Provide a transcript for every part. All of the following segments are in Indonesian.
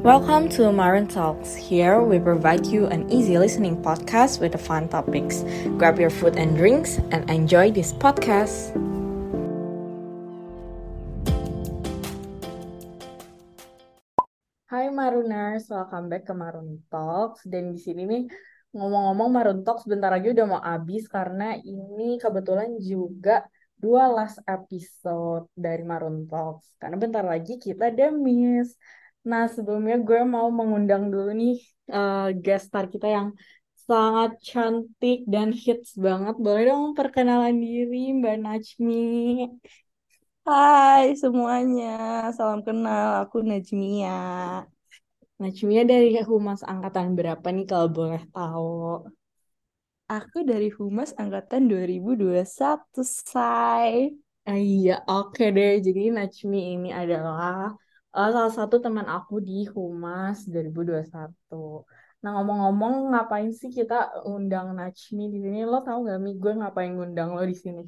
Welcome to Maroon Talks. Here we provide you an easy listening podcast with the fun topics. Grab your food and drinks and enjoy this podcast. Hai Maruners, welcome back ke Maroon Talks. Dan di sini nih ngomong-ngomong Maroon Talks bentar lagi udah mau habis karena ini kebetulan juga dua last episode dari Maroon Talks. Karena bentar lagi kita udah miss. Nah, sebelumnya gue mau mengundang dulu nih uh, guest star kita yang sangat cantik dan hits banget. Boleh dong perkenalan diri Mbak Najmi. Hai semuanya, salam kenal. Aku Najmia. Najmia dari Humas Angkatan berapa nih kalau boleh tahu? Aku dari Humas Angkatan 2021, say. Ah, iya, oke deh. Jadi Najmi ini adalah uh, salah satu teman aku di Humas 2021. Nah ngomong-ngomong ngapain sih kita undang Najmi di sini? Lo tau gak Mi gue ngapain ngundang lo di sini?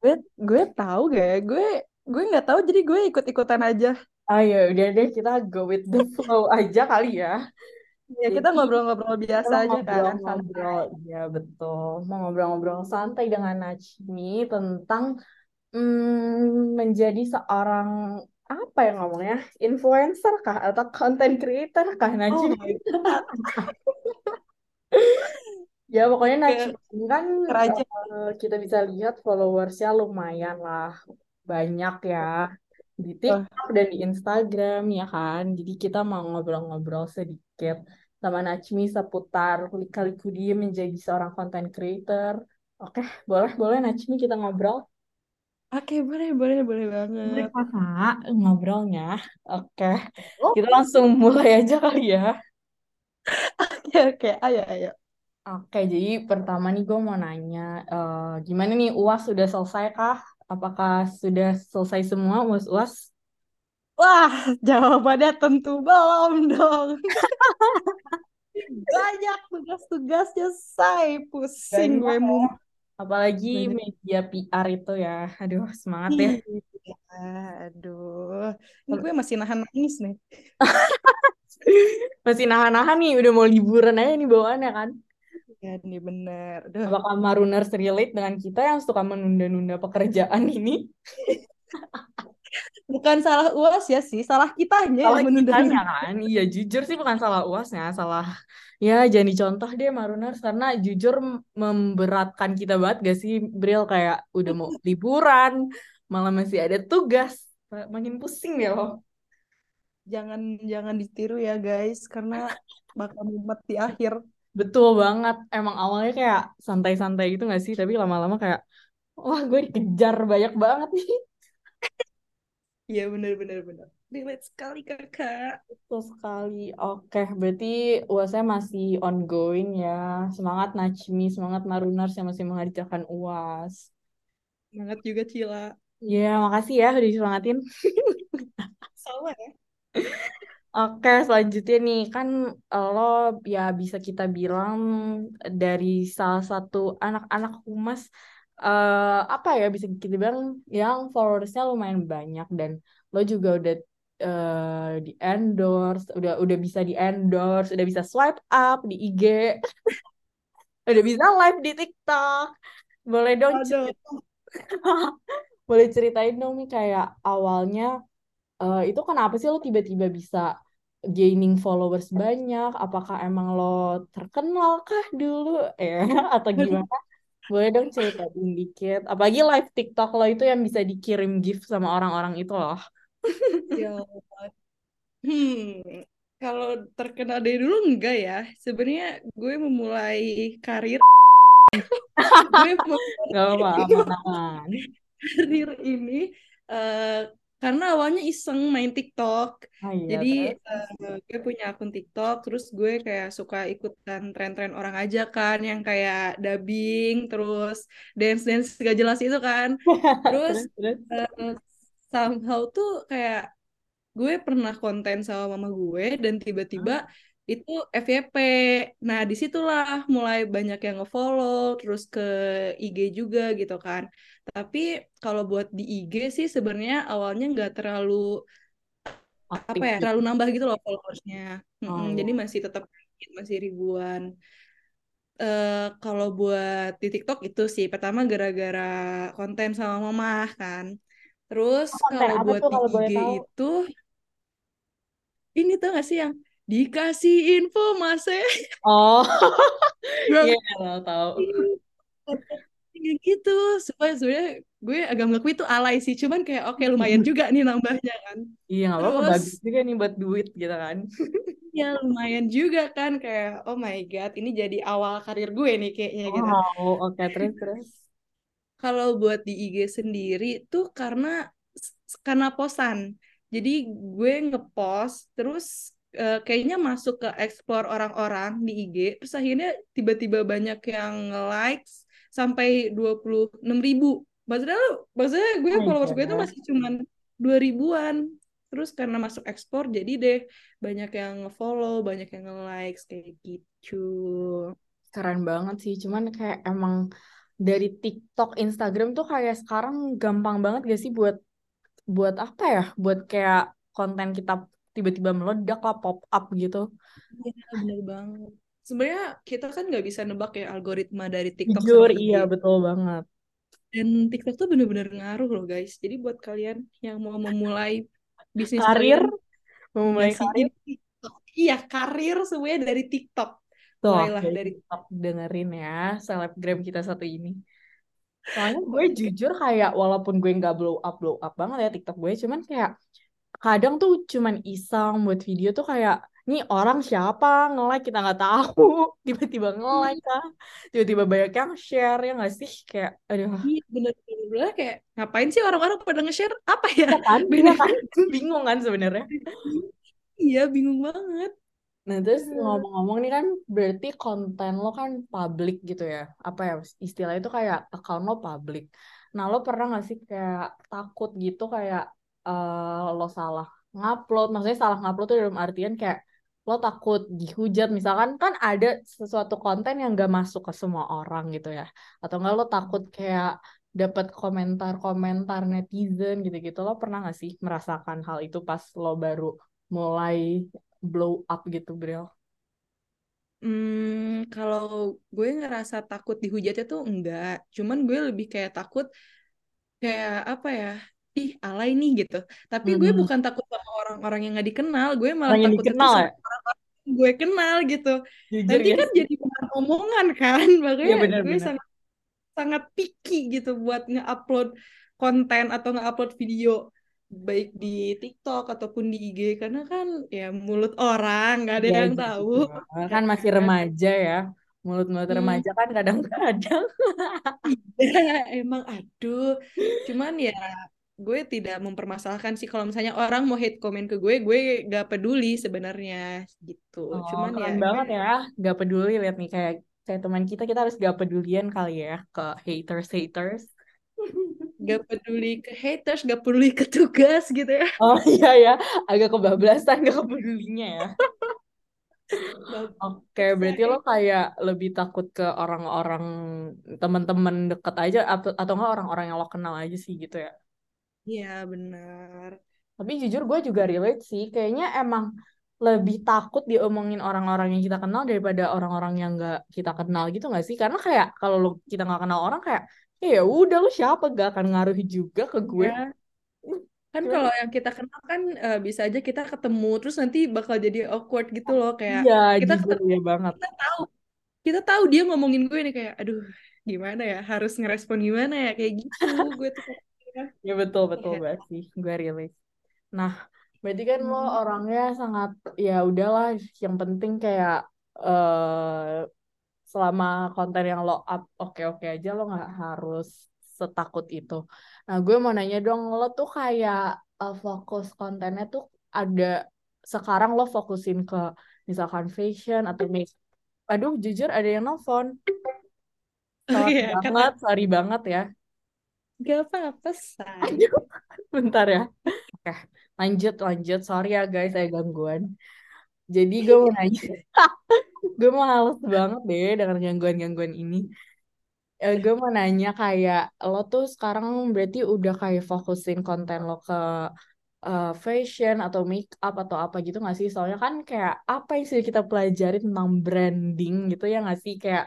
gue gue tahu gak ya? Gue gue nggak tahu jadi gue ikut-ikutan aja. Ah ya udah deh kita go with the flow aja kali ya. Ya kita ngobrol-ngobrol biasa aja kan. Ngobrol, ya betul. Mau ngobrol-ngobrol santai dengan Najmi tentang mm, menjadi seorang apa yang ngomongnya influencer kah atau content creator kah Najib? Oh ya pokoknya Najib kan uh, kita bisa lihat followersnya lumayan lah banyak ya di TikTok dan di Instagram ya kan. Jadi kita mau ngobrol-ngobrol sedikit sama Najmi seputar lika-liku dia menjadi seorang content creator. Oke, boleh boleh Najmi kita ngobrol. Oke, boleh, boleh, boleh banget. Boleh kakak ngobrolnya. Oke, oh. kita langsung mulai aja kali ya. Oke, oke, ayo, ayo. Oke, jadi pertama nih gue mau nanya, uh, gimana nih UAS sudah selesai kah? Apakah sudah selesai semua UAS-UAS? Wah, jawabannya tentu belum dong. Banyak tugas-tugasnya say, pusing gue mau Apalagi Bener. media PR itu ya. Aduh, semangat ya. Iya, aduh. Ini gue masih nahan nangis nih. masih nahan-nahan nih, udah mau liburan aja nih bawaannya kan. Ya, nih bener. Aduh. Apakah Maruners relate dengan kita yang suka menunda-nunda pekerjaan ini? bukan salah uas ya sih, salah kitanya salah yang menunda. Kitanya kan, iya jujur sih bukan salah uasnya, salah. Ya jadi contoh deh Maruners karena jujur memberatkan kita banget gak sih Bril? Kayak udah mau liburan, malah masih ada tugas, makin pusing ya loh. Jangan jangan ditiru ya guys, karena bakal mumet di akhir. Betul banget, emang awalnya kayak santai-santai gitu gak sih, tapi lama-lama kayak wah gue dikejar banyak banget nih Iya benar-benar benar. Relate sekali kakak. Betul sekali. Oke, berarti UASnya masih ongoing ya. Semangat Najmi, semangat Marunars yang masih mengerjakan UAS. Semangat juga Cila. Ya, makasih ya udah disemangatin. Sama ya. Oke, selanjutnya nih kan lo ya bisa kita bilang dari salah satu anak-anak humas uh, apa ya bisa kita bilang yang followersnya lumayan banyak dan lo juga udah uh, di endorse udah udah bisa di endorse udah bisa swipe up di IG udah bisa live di TikTok. Boleh dong cerita boleh ceritain dong nih kayak awalnya uh, itu kenapa sih lo tiba-tiba bisa gaining followers banyak? Apakah emang lo terkenal kah dulu? Ya atau gimana boleh dong ceritain dikit. Apalagi live TikTok lo itu yang bisa dikirim gift sama orang-orang itu loh. ya hmm kalau terkenal dari dulu enggak ya sebenarnya gue memulai karir gue memulai Gak apa-apa karir ini uh, karena awalnya iseng main TikTok. Oh, iya, Jadi uh, gue punya akun TikTok, terus gue kayak suka ikutan tren-tren orang aja kan, yang kayak dubbing, terus dance-dance gak jelas itu kan. Terus uh, somehow tuh kayak gue pernah konten sama mama gue dan tiba-tiba itu FYP. Nah, di situlah mulai banyak yang nge-follow, terus ke IG juga gitu kan. Tapi kalau buat di IG sih sebenarnya awalnya nggak terlalu Aktif apa ya gitu. terlalu nambah gitu loh followersnya Mm-mm, jadi Oh, masih tetap masih ribuan eh kalau buat di TikTok itu sih pertama gara-gara konten sama mama kan terus konten kalau buat tuh di kalau IG itu ini tuh gak sih yang dikasih info mas. Oh, iya tahu tahu. Kayak gitu. Supaya sebenarnya gue agak mengakui itu alay sih. Cuman kayak oke lumayan juga nih nambahnya kan. Iya nggak apa-apa. Bagus juga nih buat duit gitu kan. ya lumayan juga kan. Kayak oh my god ini jadi awal karir gue nih kayaknya gitu. Wow, oke terus terus. kalau buat di IG sendiri tuh karena karena posan. Jadi gue ngepost terus eh, kayaknya masuk ke explore orang-orang di IG terus akhirnya tiba-tiba banyak yang likes sampai dua puluh enam ribu maksudnya maksudnya gue Oh followers gue God. masih cuman dua ribuan terus karena masuk ekspor jadi deh banyak yang nge-follow banyak yang nge-likes kayak gitu Keren banget sih. Cuman kayak emang dari TikTok, Instagram tuh kayak sekarang gampang banget gak sih buat buat apa ya? Buat kayak konten kita tiba-tiba meledak lah, pop up gitu. Iya, bener banget. Sebenarnya kita kan nggak bisa nebak ya algoritma dari TikTok Jujur, iya betul banget. Dan TikTok tuh bener-bener ngaruh loh guys. Jadi buat kalian yang mau memulai bisnis Karir, kalian, memulai karir. TikTok. Iya, karir semuanya dari TikTok. Tuh, Mulailah dari TikTok dengerin ya, selebgram kita satu ini. Soalnya gue jujur kayak walaupun gue nggak blow up blow up banget ya TikTok gue, cuman kayak kadang tuh cuman iseng buat video tuh kayak nih orang siapa? Nge-like kita nggak tahu. Tiba-tiba nge-like kah? Tiba-tiba banyak yang share ya nggak sih? Kayak aduh. Iya, bener-bener kayak ngapain sih orang-orang pada nge-share? Apa ya? iya kan? Iya Bener. kan? Bingung kan sebenarnya. Iya, bingung banget. nah terus ngomong-ngomong nih kan berarti konten lo kan public gitu ya? Apa ya istilahnya itu kayak account lo public nah lo pernah nggak sih kayak takut gitu kayak eh, lo salah ngupload maksudnya salah ngupload tuh dalam artian kayak lo takut dihujat misalkan kan ada sesuatu konten yang gak masuk ke semua orang gitu ya atau enggak lo takut kayak dapat komentar-komentar netizen gitu-gitu lo pernah gak sih merasakan hal itu pas lo baru mulai blow up gitu Bril Hmm, kalau gue ngerasa takut dihujatnya tuh enggak. Cuman gue lebih kayak takut kayak apa ya? Ih, alay nih gitu. Tapi gue Hmm. bukan takut sama orang-orang yang nggak dikenal. Gue malah orang yang takut dikenal ya sama orang-orang yang gue kenal gitu. jujur Nanti ya kan jadi bahan omongan kan. Makanya gue benar-benar sangat sangat picky gitu buat nge-upload konten atau nge-upload video baik di TikTok ataupun di IG karena kan ya mulut orang nggak ada Iya yang tahu. kan masih kan. remaja ya mulut-mulut Hmm. remaja kan kadang-kadang Iya, emang aduh. Cuman ya gue tidak mempermasalahkan sih kalau misalnya orang mau hate komen ke gue, gue gak peduli sebenarnya gitu. oh Cuman ya banget ya gak peduli lihat nih kayak kayak teman kita kita harus gak pedulian kali ya ke haters haters gak peduli ke haters, gak peduli ke tugas gitu ya. oh iya ya agak kebablasan gak kepedulinya ya Oke, berarti lo kayak lebih takut ke orang-orang teman-teman deket aja atau atau enggak orang-orang yang lo kenal aja sih gitu ya. Iya, benar. Tapi jujur gue juga relate sih, kayaknya emang lebih takut diomongin orang-orang yang kita kenal daripada orang-orang yang nggak kita kenal gitu nggak sih? Karena kayak kalau lo kita nggak kenal orang kayak ya udah lo siapa gak akan ngaruh juga ke gue. Ya, kan kalau yang kita kenal kan eh, bisa aja kita ketemu terus nanti bakal jadi awkward gitu loh kayak iya kita jujur ketemu ya banget. kita tahu kita tahu dia ngomongin gue nih kayak aduh gimana ya harus ngerespon gimana ya kayak gitu gue tuh Ya betul betul ya. banget sih, gue relate. Nah, berarti kan lo Hmm. orangnya sangat ya udahlah, yang penting kayak eh selama konten yang lo up oke-oke aja lo nggak harus setakut itu. Nah, gue mau nanya dong, lo tuh kayak eh, fokus kontennya tuh ada sekarang lo fokusin ke misalkan fashion atau make Aduh, jujur ada yang nelfon. Oh Sorry iya, kata banget, sorry banget ya. Gak apa-apa, say. Aduh, bentar ya. Oke, lanjut lanjut. Sorry ya guys, saya gangguan. Jadi gue mau nanya, gue mau males banget deh dengan gangguan-gangguan ini. Eh, gue mau nanya kayak lo tuh sekarang berarti udah kayak fokusin konten lo ke uh, fashion atau make up atau apa gitu nggak sih? Soalnya kan kayak apa yang sudah kita pelajari tentang branding gitu ya nggak sih? Kayak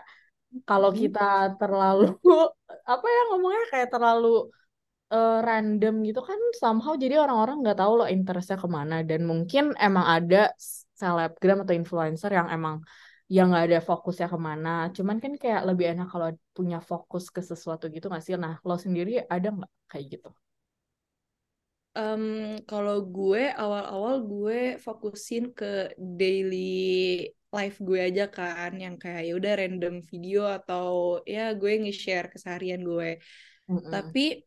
kalau Hmm. kita terlalu apa ya ngomongnya kayak terlalu uh, random gitu kan somehow jadi orang-orang nggak tahu loh interestnya ke mana. Dan mungkin emang ada selebgram atau influencer yang emang yang nggak ada fokusnya ke mana. Cuman kan kayak lebih enak kalau punya fokus ke sesuatu gitu nggak sih? Nah lo sendiri ada nggak kayak gitu? Um, kalau gue awal-awal gue fokusin ke daily life gue aja kan yang kayak ya udah random video atau ya gue nge-share keseharian gue. Mm-mm. Tapi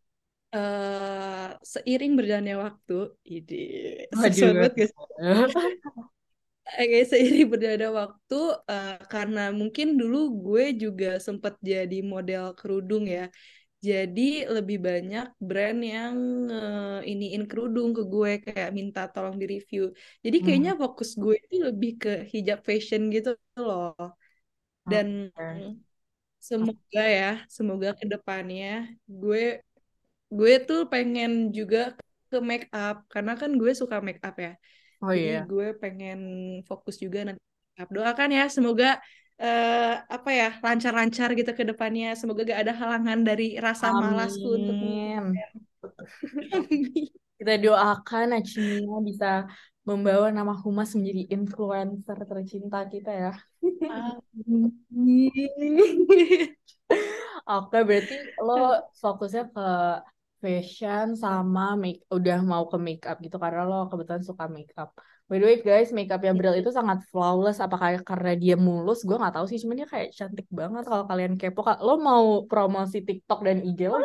uh, seiring berjalannya waktu, ide Waduh. sesuatu guys. Oke, seiring berjalannya waktu uh, karena mungkin dulu gue juga sempat jadi model kerudung ya. Jadi lebih banyak brand yang uh, iniin kerudung ke gue kayak minta tolong di review. Jadi kayaknya Hmm. fokus gue itu lebih ke hijab fashion gitu loh. Dan semoga ya, semoga ke depannya gue gue tuh pengen juga ke make up karena kan gue suka make up ya. Oh Jadi iya. gue pengen fokus juga nanti. Doakan ya semoga eh, apa ya lancar-lancar gitu ke depannya. Semoga gak ada halangan dari rasa malasku untuk Amin. Amin. Kita doakan Najmia bisa membawa nama Humas menjadi influencer tercinta kita ya. Amin. Oke, berarti lo fokusnya ke fashion sama make udah mau ke make up gitu karena lo kebetulan suka make up. By the way guys, make upnya Bril itu sangat flawless. Apakah karena dia mulus? Gue nggak tahu sih. Cuman dia kayak cantik banget kalau kalian kepo. Lo mau promosi TikTok dan IG lo?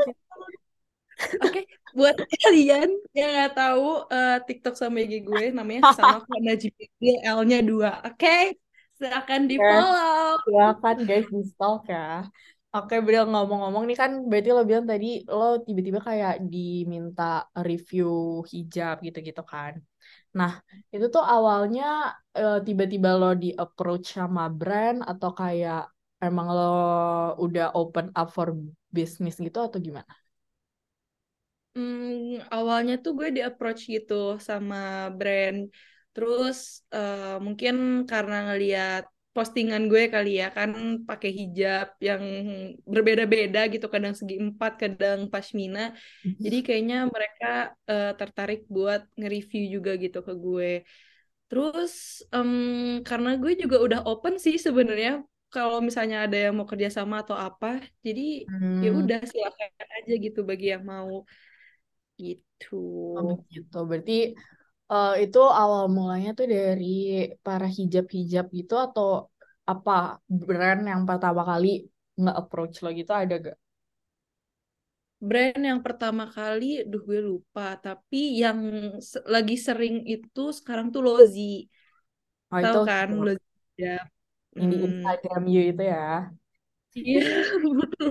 Oke, buat kalian yang nggak tahu eh, TikTok sama IG gue namanya sama kok Najib L-nya dua. Oke, silakan di follow. Silakan guys di stalk ya. Oke, Bril ngomong-ngomong nih kan berarti lo bilang tadi lo tiba-tiba kayak diminta review hijab gitu-gitu kan. Nah, itu tuh awalnya eh, tiba-tiba lo di approach sama brand atau kayak emang lo udah open up for business gitu atau gimana? Hmm, awalnya tuh gue di approach gitu sama brand. Terus eh, mungkin karena ngeliat postingan gue kali ya kan pakai hijab yang berbeda-beda gitu, kadang segi empat, kadang pashmina. Jadi kayaknya mereka eh, tertarik buat nge-review juga gitu ke gue. Terus em, karena gue juga udah open sih sebenarnya kalau misalnya ada yang mau kerjasama atau apa, jadi ya Hmm, udah silakan aja gitu bagi yang mau gitu. oh begitu. Berarti eh, itu awal mulanya tuh dari para hijab-hijab gitu atau apa brand yang pertama kali nge-approach lo gitu ada gak? Brand yang pertama kali, duh gue lupa, tapi yang se- lagi sering itu sekarang tuh Lozi. Oh Tahu itu kan Lozi ya. yang di Instagram you itu ya. iya betul.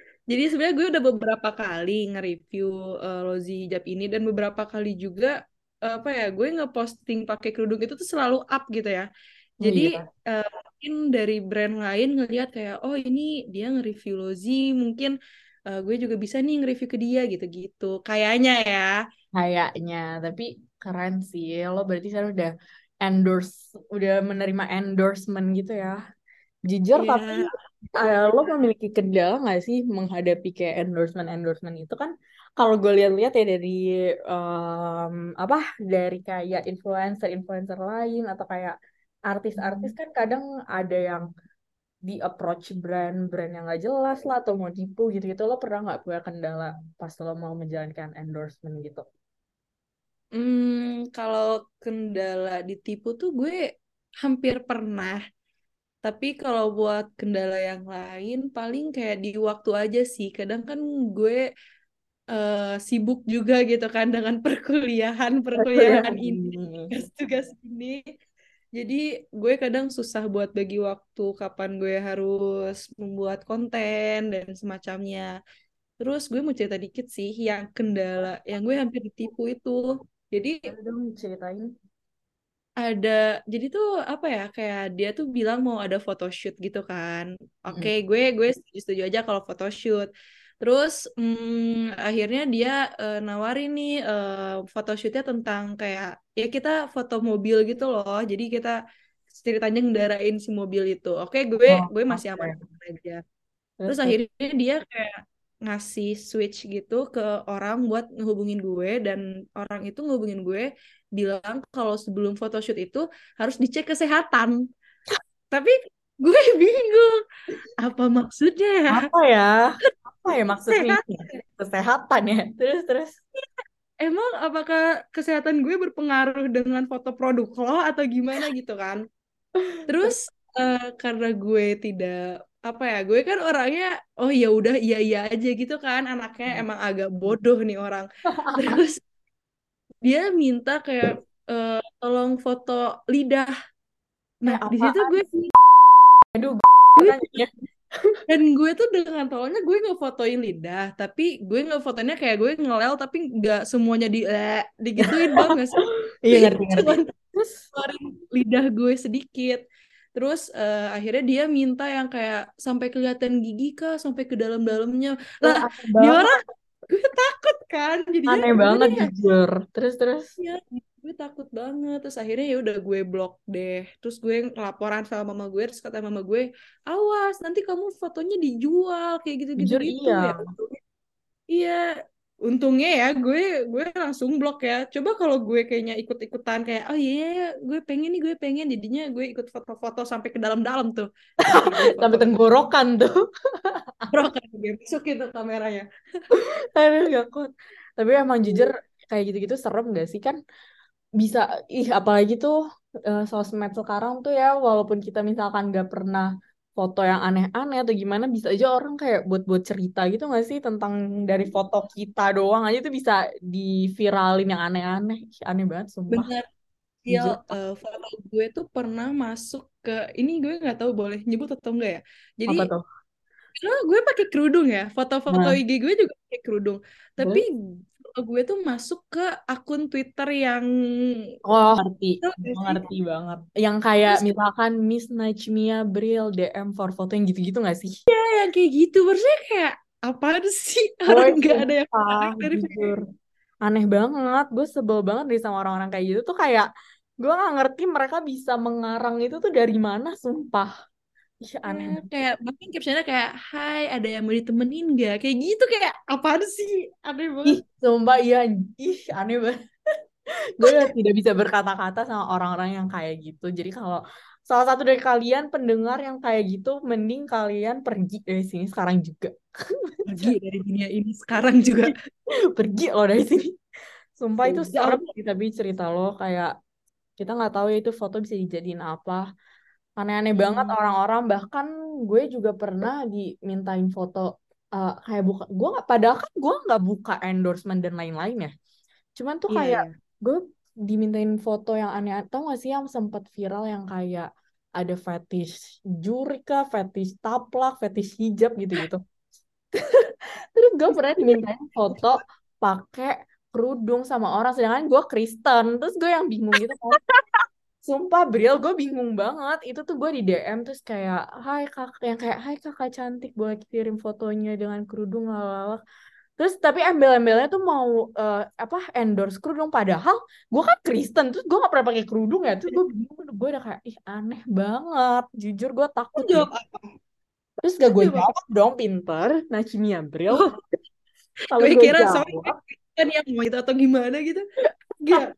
Jadi sebenarnya gue udah beberapa kali nge-review eh, Lozi hijab ini dan beberapa kali juga apa ya gue ngeposting pakai kerudung itu tuh selalu up gitu ya. Jadi Iya, eh, mungkin dari brand lain ngelihat kayak oh ini dia nge-review Lozi mungkin eh, gue juga bisa nih nge-review ke dia gitu-gitu. Kayaknya ya. kayaknya. Tapi keren sih. Lo berarti sekarang udah endorse, udah menerima endorsement gitu ya. Jujur Iya. tapi eh, lo memiliki kendala nggak sih menghadapi kayak endorsement endorsement itu kan? Kalau gue lihat-lihat ya dari em, apa dari kayak influencer influencer lain atau kayak artis-artis kan kadang ada yang di approach brand-brand yang nggak jelas lah atau mau tipu gitu-gitu lo pernah nggak punya kendala pas lo mau menjalankan endorsement gitu? Hmm, kalau kendala ditipu tuh gue hampir pernah. Tapi kalau buat kendala yang lain paling kayak di waktu aja sih. Kadang kan gue eh, sibuk juga gitu kan dengan perkuliahan, perkuliahan ini, ini. tugas-tugas ini. Jadi gue kadang susah buat bagi waktu kapan gue harus membuat konten dan semacamnya. Terus gue mau cerita dikit sih yang kendala yang gue hampir ditipu itu. Jadi dong ceritain. Ada jadi tuh apa ya kayak dia tuh bilang mau ada photoshoot gitu kan. Oke, Mm. gue gue setuju, setuju aja kalau photoshoot. Terus hmm, akhirnya dia uh, nawarin nih uh, photoshootnya tentang kayak ya kita foto mobil gitu loh. Jadi kita ceritanya ngendarain si mobil itu. Oke, gue oh, gue masih okay. aman aja. Terus akhirnya dia kayak ngasih switch gitu ke orang buat ngehubungin gue dan orang itu ngehubungin gue bilang kalau sebelum photoshoot itu harus dicek kesehatan. Tapi gue bingung apa maksudnya ya? Apa ya? Apa ya maksudnya? Kesehatan ya. Terus terus. Emang apakah kesehatan gue berpengaruh dengan foto produk lo atau gimana gitu kan? Terus uh, karena gue tidak apa ya gue kan orangnya oh ya udah iya iya aja gitu kan anaknya hmm. emang agak bodoh nih orang terus dia minta kayak uh, tolong foto lidah. Nah eh, di situ gue aduh gue, dan gue tuh dengan tolongnya gue nggak fotoin lidah tapi gue nggak fotonya kayak gue ngelel tapi nggak semuanya di eh, digituin banget sih? Iya ngerti ngerti. Terus lidah gue sedikit. Terus uh, akhirnya dia minta yang kayak sampai kelihatan gigi kah, sampai ke dalam-dalamnya. Lah, di orang gue takut kan. Jadi aneh banget ya. jujur. Terus terus. Iya, gue takut banget. Terus akhirnya ya udah gue blok deh. Terus gue laporan sama mama gue, terus kata mama gue, "Awas, nanti kamu fotonya dijual kayak gitu-gitu gitu." Iya. Ya. Iya, untungnya ya gue gue langsung blok ya coba kalau gue kayaknya ikut-ikutan kayak oh iya yeah, gue pengen nih gue pengen jadinya gue ikut foto-foto sampai ke dalam-dalam tuh sampai tenggorokan tuh tenggorokan gue masukin tuh kameranya? Aduh gak kuat. Tapi emang jujur kayak gitu-gitu serem gak sih? Kan bisa ih apalagi tuh uh, sosmed sekarang tuh ya walaupun kita misalkan gak pernah foto yang aneh-aneh atau gimana bisa aja orang kayak buat-buat cerita gitu gak sih? Tentang dari foto kita doang aja tuh bisa diviralin yang aneh-aneh. Aneh banget sumpah. Bener. Ya, uh, foto gue tuh pernah masuk ke ini gue nggak tahu boleh nyebut atau enggak ya. Jadi Karena gue pakai kerudung ya, foto-foto nah. IG gue juga pakai kerudung. Tapi gue tuh masuk ke akun Twitter yang oh ngerti. Ngerti banget. Yang kayak Terus, misalkan Miss Najmia Bril DM for foto yang gitu-gitu gak sih? Ya yang kayak gitu. Maksudnya kayak apa sih? Orang nggak ada yang dari jujur. Aneh banget. Gue sebel banget nih sama orang-orang kayak gitu. Tuh kayak gue nggak ngerti mereka bisa mengarang itu tuh dari mana sumpah Iya aneh ya, kayak bahkan captionnya kayak Hai ada yang mau ditemenin gak kayak gitu kayak apa sih? Aneh banget. ih sumpah iya ih aneh banget. Gue tidak bisa berkata-kata sama orang-orang yang kayak gitu. Jadi kalau salah satu dari kalian pendengar yang kayak gitu mending kalian pergi dari sini sekarang juga. Pergi dari dunia ini sekarang juga. Pergi loh dari sini. Sumpah itu serem sih tapi cerita lo kayak kita nggak tahu ya itu foto bisa dijadiin apa aneh-aneh hmm. banget orang-orang bahkan gue juga pernah dimintain foto uh, kayak buka gue nggak padahal kan gue nggak buka endorsement dan lain-lain ya cuman tuh yeah, kayak yeah. gue dimintain foto yang aneh tau gak sih yang sempat viral yang kayak ada fetish jurika, fetish taplak, fetish hijab gitu-gitu. Terus gue pernah dimintain foto pakai kerudung sama orang sedangkan gue Kristen. Terus gue yang bingung gitu kan. Sumpah Bril, gue bingung banget. Itu tuh gue di DM terus kayak, hai kakak, yang kayak, hai kakak cantik, boleh kirim fotonya dengan kerudung, lalala. Terus tapi embel-embelnya tuh mau uh, apa endorse kerudung. Padahal gue kan Kristen terus gue gak pernah pakai kerudung ya. Terus gue bingung gue udah kayak ih aneh banget. Jujur gue takut jawab apa? Terus gak gue jawab dong pinter. Nah kimia Bril. Oh. kalau gue kira jawab, kan yang mau itu atau gimana gitu. Gak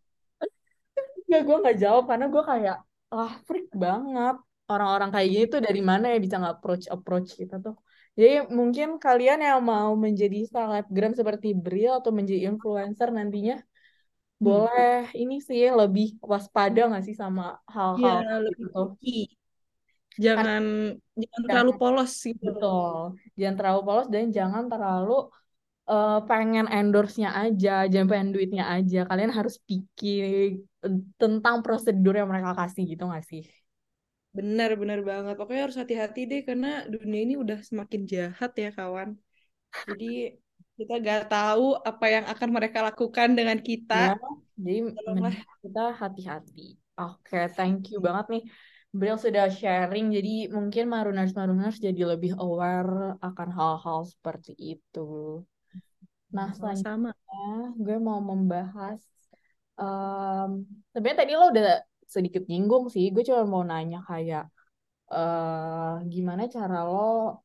Gak, gue gak jawab karena gue kayak ah freak banget orang-orang kayak gini tuh dari mana ya bisa nggak approach approach kita tuh jadi mungkin kalian yang mau menjadi selebgram seperti Bril atau menjadi influencer nantinya hmm. boleh ini sih lebih waspada nggak sih sama hal-hal ya, gitu. Jangan jangan terlalu polos sih. Betul. Jangan terlalu polos dan jangan terlalu uh, pengen endorse-nya aja, jangan pengen duitnya aja. Kalian harus pikir tentang prosedur yang mereka kasih gitu nggak sih? Benar, benar banget. Pokoknya harus hati-hati deh karena dunia ini udah semakin jahat ya kawan. Jadi kita gak tahu apa yang akan mereka lakukan dengan kita. Ya, jadi kita hati-hati. Oke, okay, thank you banget nih Bril sudah sharing, jadi mungkin maruners-maruners jadi lebih aware akan hal-hal seperti itu. Nah, selanjutnya gue mau membahas, um, sebenarnya tadi lo udah sedikit nyinggung sih, gue cuma mau nanya kayak, uh, gimana cara lo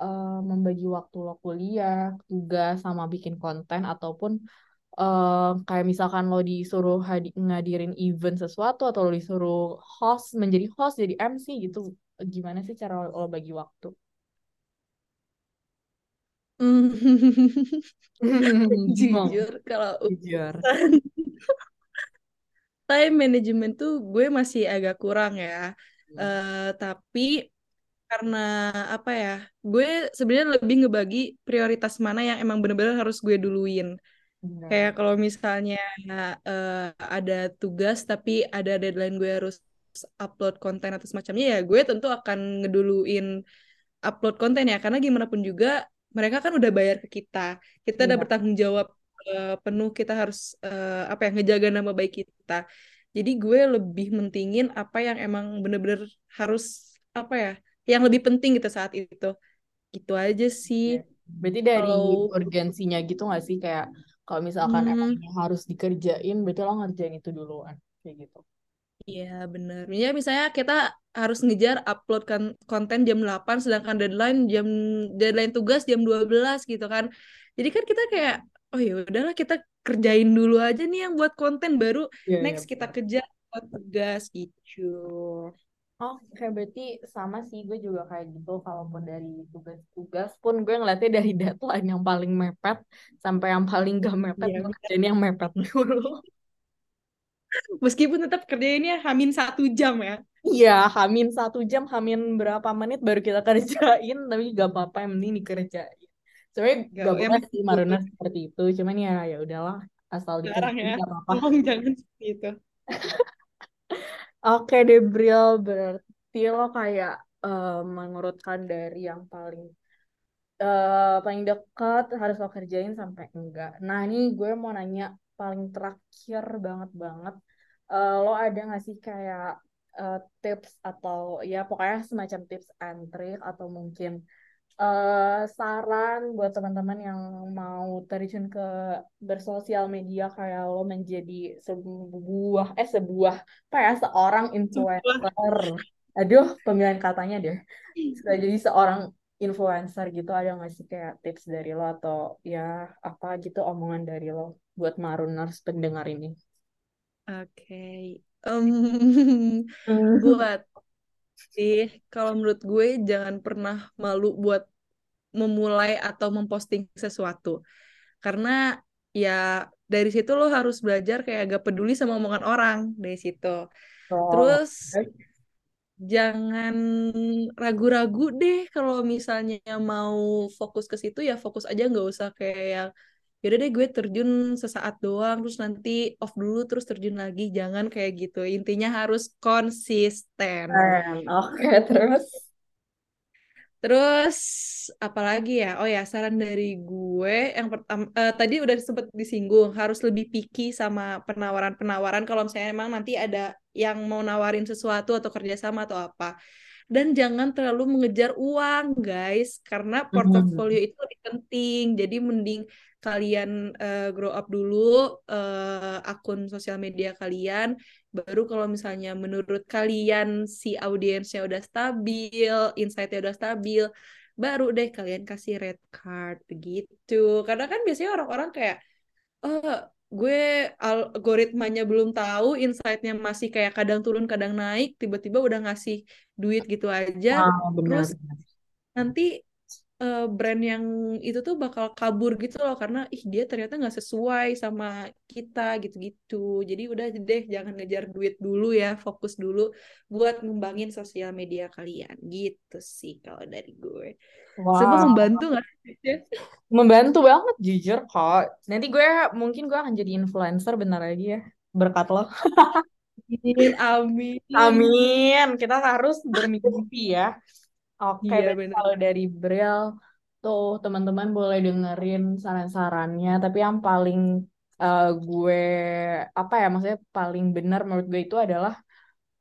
uh, membagi waktu lo kuliah, tugas, sama bikin konten, ataupun uh, kayak misalkan lo disuruh ngadirin event sesuatu atau lo disuruh host menjadi host jadi MC gitu. Gimana sih cara lo, lo bagi waktu? jujur kalau jujur. time management tuh gue masih agak kurang ya. Uh, tapi karena apa ya gue sebenarnya lebih ngebagi prioritas mana yang emang bener-bener harus gue duluin. Kayak kalau misalnya uh, ada tugas tapi ada deadline gue harus upload konten atau semacamnya ya gue tentu akan ngeduluin upload konten ya. Karena gimana pun juga mereka kan udah bayar ke kita kita udah iya. bertanggung jawab uh, penuh kita harus uh, apa ya ngejaga nama baik kita jadi gue lebih mentingin apa yang emang bener-bener harus apa ya yang lebih penting gitu saat itu gitu aja sih iya. berarti dari Kalau... urgensinya gitu gak sih kayak kalau misalkan hmm. emang harus dikerjain berarti lo ngerjain itu duluan kayak gitu Iya bener. Ya misalnya kita harus ngejar upload kan konten jam 8 sedangkan deadline jam deadline tugas jam 12 gitu kan. Jadi kan kita kayak oh ya udahlah kita kerjain dulu aja nih yang buat konten baru yeah, iya, next yeah, kita kejar buat tugas gitu. Oh, kayak berarti sama sih gue juga kayak gitu. Kalaupun dari tugas-tugas pun gue ngeliatnya dari deadline yang paling mepet sampai yang paling gak mepet, yeah. gue yang mepet dulu. Meskipun tetap kerjainnya hamin satu jam ya. Iya, hamin satu jam, hamin berapa menit baru kita kerjain, tapi gak apa-apa yang penting dikerjain. Sebenarnya gak, gak boleh sih Maruna seperti itu, cuman ya ya udahlah asal dikerjain ya. apa-apa. jangan seperti itu. Oke deh Bril, berarti lo kayak uh, mengurutkan dari yang paling uh, paling dekat harus lo kerjain sampai enggak. Nah ini gue mau nanya paling terakhir banget banget, uh, lo ada gak sih kayak uh, tips atau ya pokoknya semacam tips and trick atau mungkin uh, saran buat teman-teman yang mau terjun ke bersosial media kayak lo menjadi sebuah eh sebuah apa ya seorang influencer. Aduh, pemilihan katanya deh. Sudah jadi seorang influencer gitu ada nggak sih kayak tips dari lo atau ya apa gitu omongan dari lo buat Maruners pendengar ini? Oke, okay. um, buat sih kalau menurut gue jangan pernah malu buat memulai atau memposting sesuatu karena ya dari situ lo harus belajar kayak gak peduli sama omongan orang dari situ oh. terus jangan ragu-ragu deh kalau misalnya mau fokus ke situ ya fokus aja nggak usah kayak yaudah deh gue terjun sesaat doang terus nanti off dulu terus terjun lagi. Jangan kayak gitu. Intinya harus konsisten. Oke okay, terus terus apalagi ya? Oh ya saran dari gue yang pertama uh, tadi udah sempat disinggung harus lebih picky sama penawaran-penawaran. Kalau misalnya emang nanti ada yang mau nawarin sesuatu atau kerjasama atau apa. Dan jangan terlalu mengejar uang guys. Karena mm-hmm. portofolio itu lebih penting. Jadi mending kalian uh, grow up dulu uh, akun sosial media kalian. Baru kalau misalnya menurut kalian si audiensnya udah stabil insightnya udah stabil baru deh kalian kasih red card begitu. Karena kan biasanya orang-orang kayak oh gue algoritmanya belum tahu insightnya masih kayak kadang turun kadang naik tiba-tiba udah ngasih duit gitu aja. Ah, benar. terus nanti uh, brand yang itu tuh bakal kabur gitu loh karena ih dia ternyata nggak sesuai sama kita gitu-gitu jadi udah deh jangan ngejar duit dulu ya fokus dulu buat ngembangin sosial media kalian gitu sih kalau dari gue wow. Sebab membantu nggak membantu banget jujur kok nanti gue mungkin gue akan jadi influencer benar lagi ya berkat lo Amin, amin. Amin. Kita harus bermimpi ya. Oke, okay, iya, kalau dari Bril tuh teman-teman boleh dengerin saran-sarannya, tapi yang paling uh, gue apa ya maksudnya paling benar menurut gue itu adalah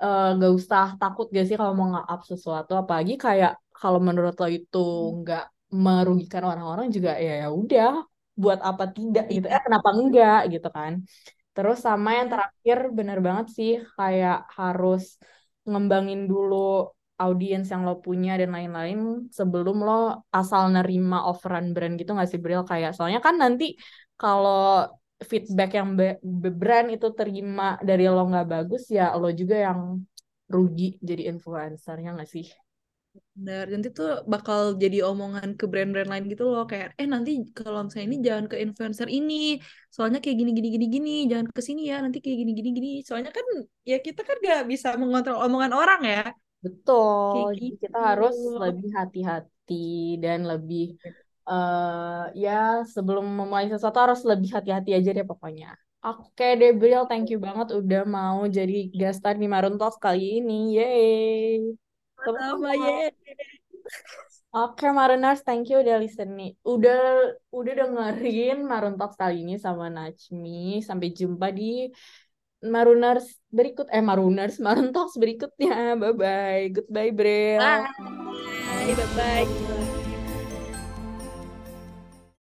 uh, gak usah takut gak sih kalau mau nge-up sesuatu apalagi kayak kalau menurut lo itu nggak merugikan orang-orang juga ya ya udah buat apa tidak gitu. Eh kenapa enggak gitu kan. Terus sama yang terakhir bener banget sih kayak harus ngembangin dulu audiens yang lo punya dan lain-lain sebelum lo asal nerima offeran brand gitu nggak sih Bril? Kayak soalnya kan nanti kalau feedback yang be- be- brand itu terima dari lo nggak bagus ya lo juga yang rugi jadi influencernya nggak sih? Benar, nanti tuh bakal jadi omongan ke brand-brand lain gitu loh kayak eh nanti kalau misalnya ini jangan ke influencer ini soalnya kayak gini gini gini gini jangan ke sini ya nanti kayak gini gini gini. Soalnya kan ya kita kan gak bisa mengontrol omongan orang ya Betul, kayak jadi gitu kita harus lebih hati-hati dan lebih uh, ya sebelum memulai sesuatu harus lebih hati-hati aja deh pokoknya. Oke deh Bril, thank you banget udah mau jadi guest star di Marun Talks kali ini. Yeay. sama ya Oke Maruners, thank you udah listening. Udah udah dengerin Marun Talks kali ini sama Najmi. Sampai jumpa di Maruners berikut eh Maruners Marun Talks berikutnya. Bye bye. Goodbye Bril. bye bye bye